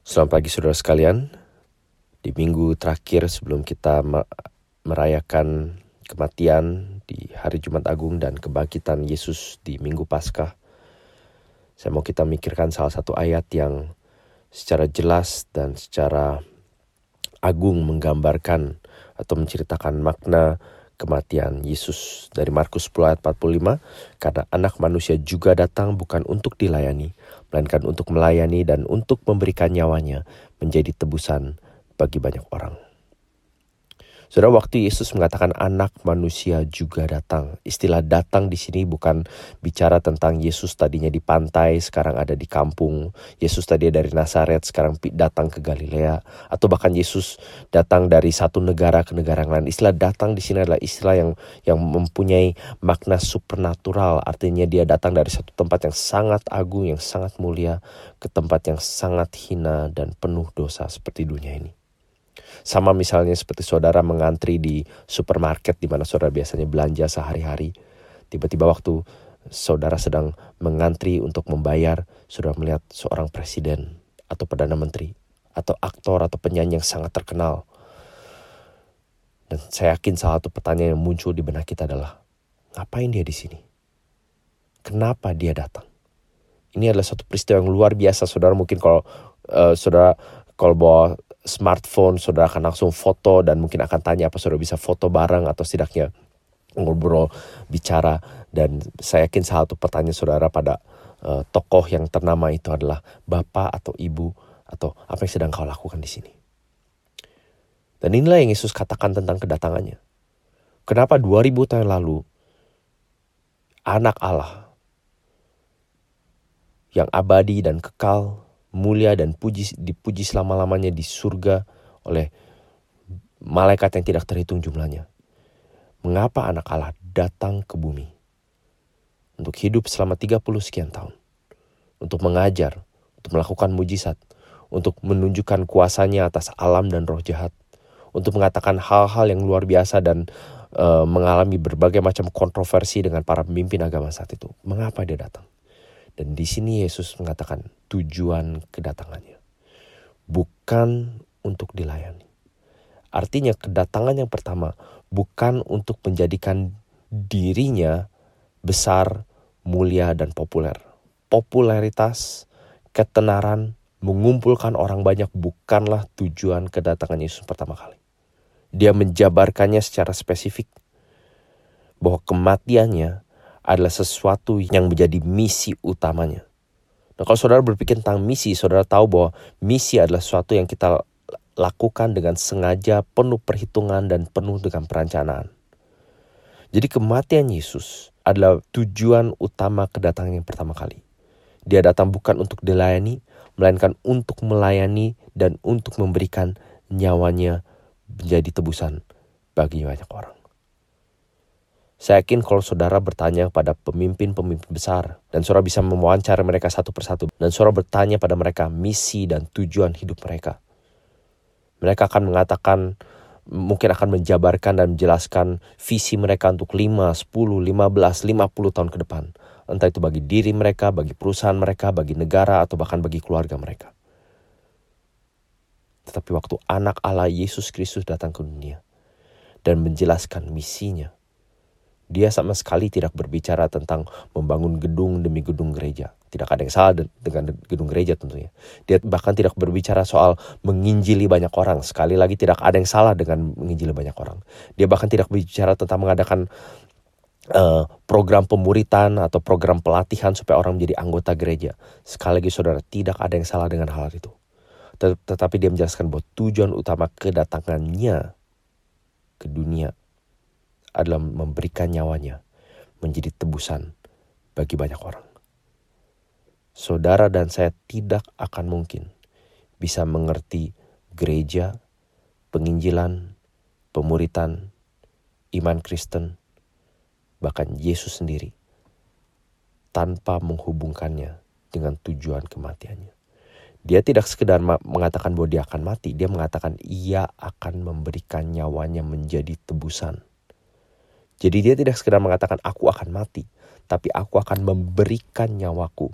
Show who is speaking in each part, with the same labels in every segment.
Speaker 1: Selamat pagi saudara sekalian. Di minggu terakhir sebelum kita merayakan kematian di hari Jumat Agung dan kebangkitan Yesus di minggu Paskah, saya mau kita mikirkan salah satu ayat yang secara jelas dan secara agung menggambarkan atau menceritakan makna kematian Yesus dari Markus 10 ayat 45 karena anak manusia juga datang bukan untuk dilayani melainkan untuk melayani dan untuk memberikan nyawanya menjadi tebusan bagi banyak orang. Saudara, waktu Yesus mengatakan anak manusia juga datang. Istilah datang di sini bukan bicara tentang Yesus tadinya di pantai, sekarang ada di kampung. Yesus tadi dari Nazaret, sekarang datang ke Galilea. Atau bahkan Yesus datang dari satu negara ke negara lain. Istilah datang di sini adalah istilah yang yang mempunyai makna supernatural. Artinya dia datang dari satu tempat yang sangat agung, yang sangat mulia, ke tempat yang sangat hina dan penuh dosa seperti dunia ini. Sama misalnya seperti saudara mengantri di supermarket di mana saudara biasanya belanja sehari-hari. Tiba-tiba waktu saudara sedang mengantri untuk membayar, saudara melihat seorang presiden atau perdana menteri atau aktor atau penyanyi yang sangat terkenal. Dan saya yakin salah satu pertanyaan yang muncul di benak kita adalah, ngapain dia di sini? Kenapa dia datang? Ini adalah satu peristiwa yang luar biasa, saudara. Mungkin kalau uh, saudara kalau bawa smartphone, saudara akan langsung foto dan mungkin akan tanya apa saudara bisa foto bareng atau setidaknya ngobrol, bicara. Dan saya yakin salah satu pertanyaan saudara pada uh, tokoh yang ternama itu adalah bapak atau ibu atau apa yang sedang kau lakukan di sini. Dan inilah yang Yesus katakan tentang kedatangannya. Kenapa 2000 tahun lalu anak Allah yang abadi dan kekal mulia dan puji dipuji selama-lamanya di surga oleh malaikat yang tidak terhitung jumlahnya. Mengapa anak Allah datang ke bumi? Untuk hidup selama 30 sekian tahun. Untuk mengajar, untuk melakukan mujizat, untuk menunjukkan kuasanya atas alam dan roh jahat, untuk mengatakan hal-hal yang luar biasa dan uh, mengalami berbagai macam kontroversi dengan para pemimpin agama saat itu. Mengapa dia datang? Dan di sini Yesus mengatakan tujuan kedatangannya. Bukan untuk dilayani. Artinya kedatangan yang pertama bukan untuk menjadikan dirinya besar, mulia, dan populer. Popularitas, ketenaran, mengumpulkan orang banyak bukanlah tujuan kedatangan Yesus pertama kali. Dia menjabarkannya secara spesifik bahwa kematiannya adalah sesuatu yang menjadi misi utamanya. Nah, kalau saudara berpikir tentang misi, saudara tahu bahwa misi adalah sesuatu yang kita lakukan dengan sengaja, penuh perhitungan, dan penuh dengan perencanaan. Jadi kematian Yesus adalah tujuan utama kedatangan yang pertama kali. Dia datang bukan untuk dilayani, melainkan untuk melayani dan untuk memberikan nyawanya menjadi tebusan bagi banyak orang. Saya yakin kalau saudara bertanya pada pemimpin-pemimpin besar dan saudara bisa mewawancara mereka satu persatu dan saudara bertanya pada mereka misi dan tujuan hidup mereka. Mereka akan mengatakan mungkin akan menjabarkan dan menjelaskan visi mereka untuk 5, 10, 15, 50 tahun ke depan. Entah itu bagi diri mereka, bagi perusahaan mereka, bagi negara atau bahkan bagi keluarga mereka. Tetapi waktu anak Allah Yesus Kristus datang ke dunia dan menjelaskan misinya, dia sama sekali tidak berbicara tentang membangun gedung demi gedung gereja. Tidak ada yang salah dengan gedung gereja tentunya. Dia bahkan tidak berbicara soal menginjili banyak orang. Sekali lagi tidak ada yang salah dengan menginjili banyak orang. Dia bahkan tidak berbicara tentang mengadakan uh, program pemuritan atau program pelatihan supaya orang menjadi anggota gereja. Sekali lagi saudara, tidak ada yang salah dengan hal itu. Tetapi dia menjelaskan bahwa tujuan utama kedatangannya ke dunia adalah memberikan nyawanya menjadi tebusan bagi banyak orang. Saudara dan saya tidak akan mungkin bisa mengerti gereja, penginjilan, pemuritan, iman Kristen, bahkan Yesus sendiri tanpa menghubungkannya dengan tujuan kematiannya. Dia tidak sekedar mengatakan bahwa dia akan mati, dia mengatakan ia akan memberikan nyawanya menjadi tebusan jadi dia tidak sekedar mengatakan aku akan mati, tapi aku akan memberikan nyawaku.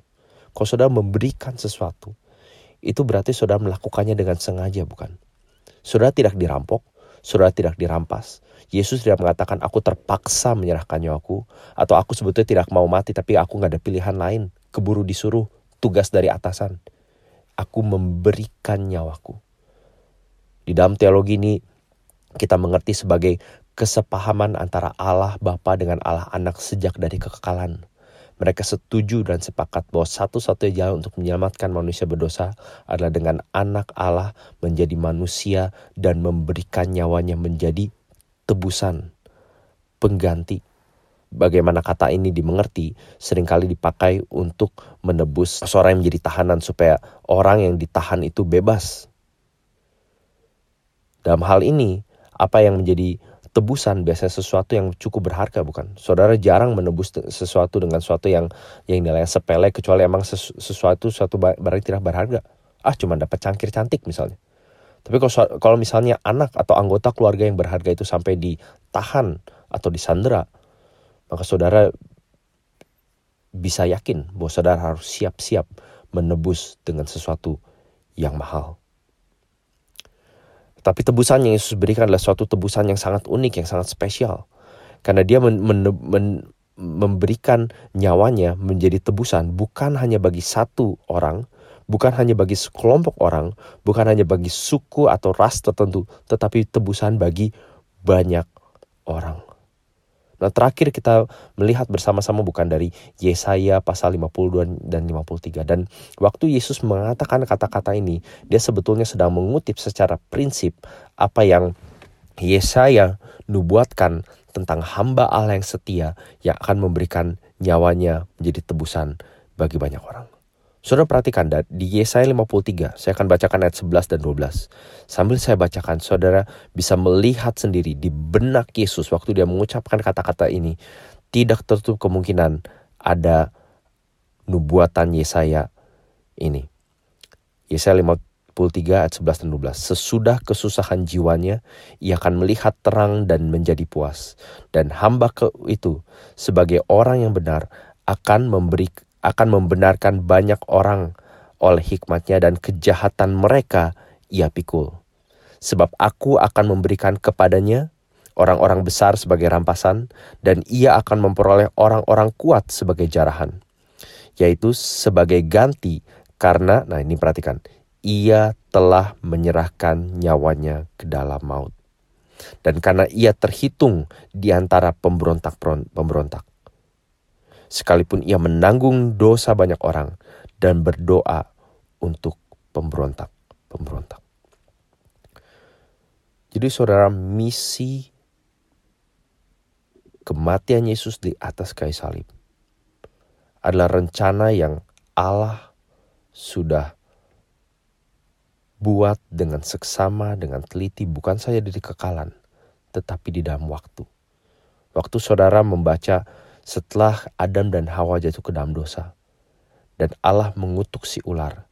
Speaker 1: Kalau saudara memberikan sesuatu, itu berarti saudara melakukannya dengan sengaja bukan? Saudara tidak dirampok, saudara tidak dirampas. Yesus tidak mengatakan aku terpaksa menyerahkan nyawaku atau aku sebetulnya tidak mau mati tapi aku nggak ada pilihan lain, keburu disuruh tugas dari atasan. Aku memberikan nyawaku. Di dalam teologi ini kita mengerti sebagai kesepahaman antara Allah Bapa dengan Allah Anak sejak dari kekekalan. Mereka setuju dan sepakat bahwa satu-satunya jalan untuk menyelamatkan manusia berdosa adalah dengan anak Allah menjadi manusia dan memberikan nyawanya menjadi tebusan, pengganti. Bagaimana kata ini dimengerti sering kali dipakai untuk menebus seorang yang menjadi tahanan supaya orang yang ditahan itu bebas. Dalam hal ini, apa yang menjadi tebusan biasanya sesuatu yang cukup berharga bukan? Saudara jarang menebus sesuatu dengan sesuatu yang yang nilainya sepele kecuali emang sesu, sesuatu suatu barang tidak berharga. Ah cuma dapat cangkir cantik misalnya. Tapi kalau kalau misalnya anak atau anggota keluarga yang berharga itu sampai ditahan atau disandera, maka saudara bisa yakin bahwa saudara harus siap-siap menebus dengan sesuatu yang mahal. Tapi tebusan yang Yesus berikan adalah suatu tebusan yang sangat unik, yang sangat spesial. Karena dia men, men, men, memberikan nyawanya menjadi tebusan bukan hanya bagi satu orang, bukan hanya bagi sekelompok orang, bukan hanya bagi suku atau ras tertentu, tetapi tebusan bagi banyak orang. Nah terakhir kita melihat bersama-sama bukan dari Yesaya pasal 52 dan 53. Dan waktu Yesus mengatakan kata-kata ini, dia sebetulnya sedang mengutip secara prinsip apa yang Yesaya nubuatkan tentang hamba Allah yang setia yang akan memberikan nyawanya menjadi tebusan bagi banyak orang. Saudara perhatikan di Yesaya 53, saya akan bacakan ayat 11 dan 12. Sambil saya bacakan, saudara bisa melihat sendiri di benak Yesus waktu dia mengucapkan kata-kata ini. Tidak tertutup kemungkinan ada nubuatan Yesaya ini. Yesaya 53 ayat 11 dan 12. Sesudah kesusahan jiwanya, ia akan melihat terang dan menjadi puas. Dan hamba ke itu sebagai orang yang benar akan memberi akan membenarkan banyak orang oleh hikmatnya dan kejahatan mereka ia pikul. Sebab aku akan memberikan kepadanya orang-orang besar sebagai rampasan dan ia akan memperoleh orang-orang kuat sebagai jarahan. Yaitu sebagai ganti karena, nah ini perhatikan, ia telah menyerahkan nyawanya ke dalam maut. Dan karena ia terhitung di antara pemberontak-pemberontak sekalipun ia menanggung dosa banyak orang dan berdoa untuk pemberontak-pemberontak. Jadi saudara, misi kematian Yesus di atas kayu salib adalah rencana yang Allah sudah buat dengan seksama, dengan teliti, bukan saja di kekalan, tetapi di dalam waktu. Waktu saudara membaca setelah Adam dan Hawa jatuh ke dalam dosa. Dan Allah mengutuk si ular.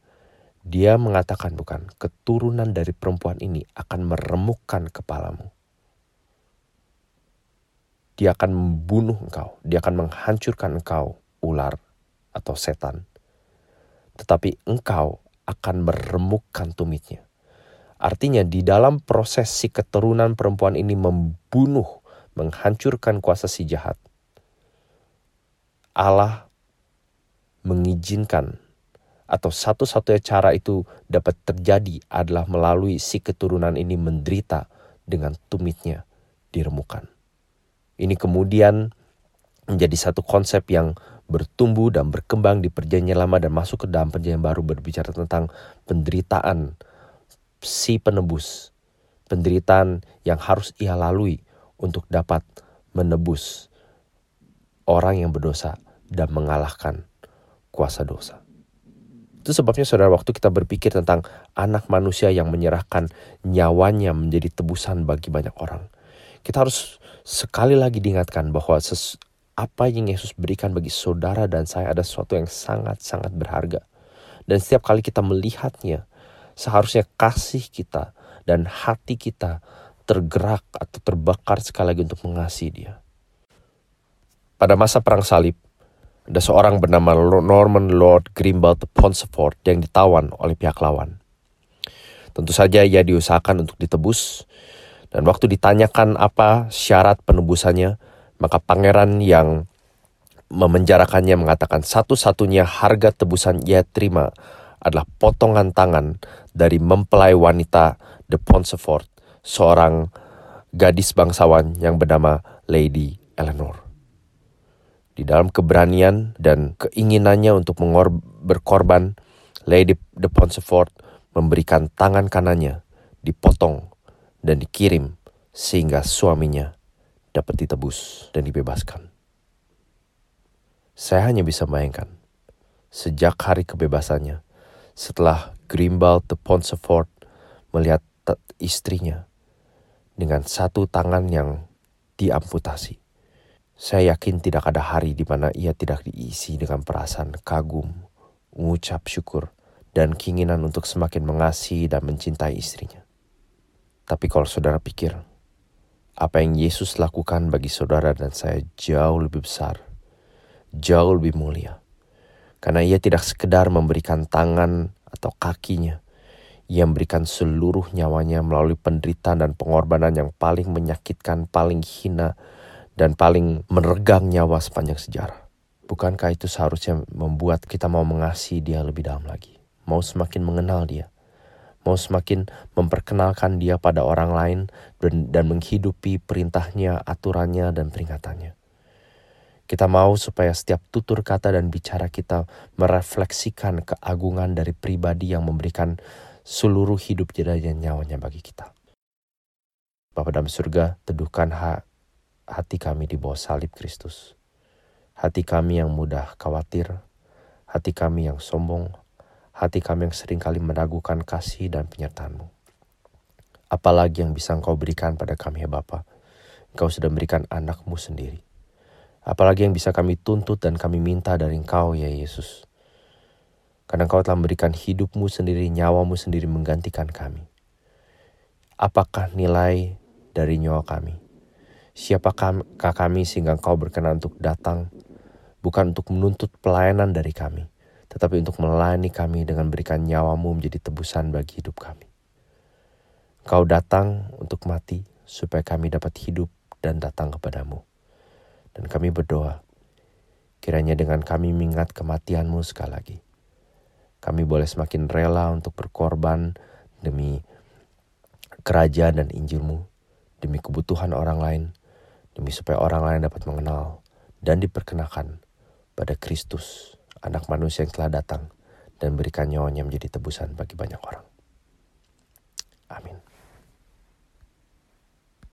Speaker 1: Dia mengatakan bukan, keturunan dari perempuan ini akan meremukkan kepalamu. Dia akan membunuh engkau, dia akan menghancurkan engkau, ular atau setan. Tetapi engkau akan meremukkan tumitnya. Artinya di dalam proses si keturunan perempuan ini membunuh, menghancurkan kuasa si jahat Allah mengizinkan atau satu-satunya cara itu dapat terjadi adalah melalui si keturunan ini menderita dengan tumitnya diremukan. Ini kemudian menjadi satu konsep yang bertumbuh dan berkembang di perjanjian lama dan masuk ke dalam perjanjian baru berbicara tentang penderitaan si penebus. Penderitaan yang harus ia lalui untuk dapat menebus orang yang berdosa dan mengalahkan kuasa dosa. Itu sebabnya saudara waktu kita berpikir tentang anak manusia yang menyerahkan nyawanya menjadi tebusan bagi banyak orang. Kita harus sekali lagi diingatkan bahwa apa yang Yesus berikan bagi saudara dan saya ada sesuatu yang sangat-sangat berharga. Dan setiap kali kita melihatnya, seharusnya kasih kita dan hati kita tergerak atau terbakar sekali lagi untuk mengasihi dia. Pada masa perang salib, Ada seorang bernama Norman Lord Grimald Ponsford yang ditawan oleh pihak lawan. Tentu saja ia diusahakan untuk ditebus, dan waktu ditanyakan apa syarat penebusannya, maka pangeran yang memenjarakannya mengatakan satu-satunya harga tebusan ia terima adalah potongan tangan dari mempelai wanita de Ponsford, seorang gadis bangsawan yang bernama Lady Eleanor. Di dalam keberanian dan keinginannya untuk berkorban, Lady de Ponsford memberikan tangan kanannya dipotong dan dikirim sehingga suaminya dapat ditebus dan dibebaskan. Saya hanya bisa bayangkan, sejak hari kebebasannya, setelah Grimbald de Ponsford melihat istrinya dengan satu tangan yang diamputasi. Saya yakin tidak ada hari di mana ia tidak diisi dengan perasaan kagum, mengucap syukur, dan keinginan untuk semakin mengasihi dan mencintai istrinya. Tapi kalau saudara pikir, apa yang Yesus lakukan bagi saudara dan saya jauh lebih besar, jauh lebih mulia. Karena ia tidak sekedar memberikan tangan atau kakinya, ia memberikan seluruh nyawanya melalui penderitaan dan pengorbanan yang paling menyakitkan, paling hina, dan paling meregang nyawa sepanjang sejarah. Bukankah itu seharusnya membuat kita mau mengasihi dia lebih dalam lagi? mau semakin mengenal dia, mau semakin memperkenalkan dia pada orang lain dan, dan menghidupi perintahnya, aturannya, dan peringatannya. Kita mau supaya setiap tutur kata dan bicara kita merefleksikan keagungan dari pribadi yang memberikan seluruh hidup dan nyawanya bagi kita. Bapa dalam surga, teduhkan hati kami di bawah salib Kristus. Hati kami yang mudah khawatir, hati kami yang sombong, hati kami yang sering kali meragukan kasih dan penyertaanmu. Apalagi yang bisa engkau berikan pada kami ya Bapa. Engkau sudah memberikan anakmu sendiri. Apalagi yang bisa kami tuntut dan kami minta dari engkau ya Yesus. Karena engkau telah memberikan hidupmu sendiri, nyawamu sendiri menggantikan kami. Apakah nilai dari nyawa kami? Siapakah kami sehingga engkau berkenan untuk datang, bukan untuk menuntut pelayanan dari kami, tetapi untuk melayani kami dengan berikan nyawamu menjadi tebusan bagi hidup kami. Kau datang untuk mati supaya kami dapat hidup dan datang kepadamu. Dan kami berdoa, kiranya dengan kami mengingat kematianmu sekali lagi. Kami boleh semakin rela untuk berkorban demi kerajaan dan Injilmu, demi kebutuhan orang lain, demi supaya orang lain dapat mengenal dan diperkenakan pada Kristus anak manusia yang telah datang dan berikan nyawanya menjadi tebusan bagi banyak orang. Amin.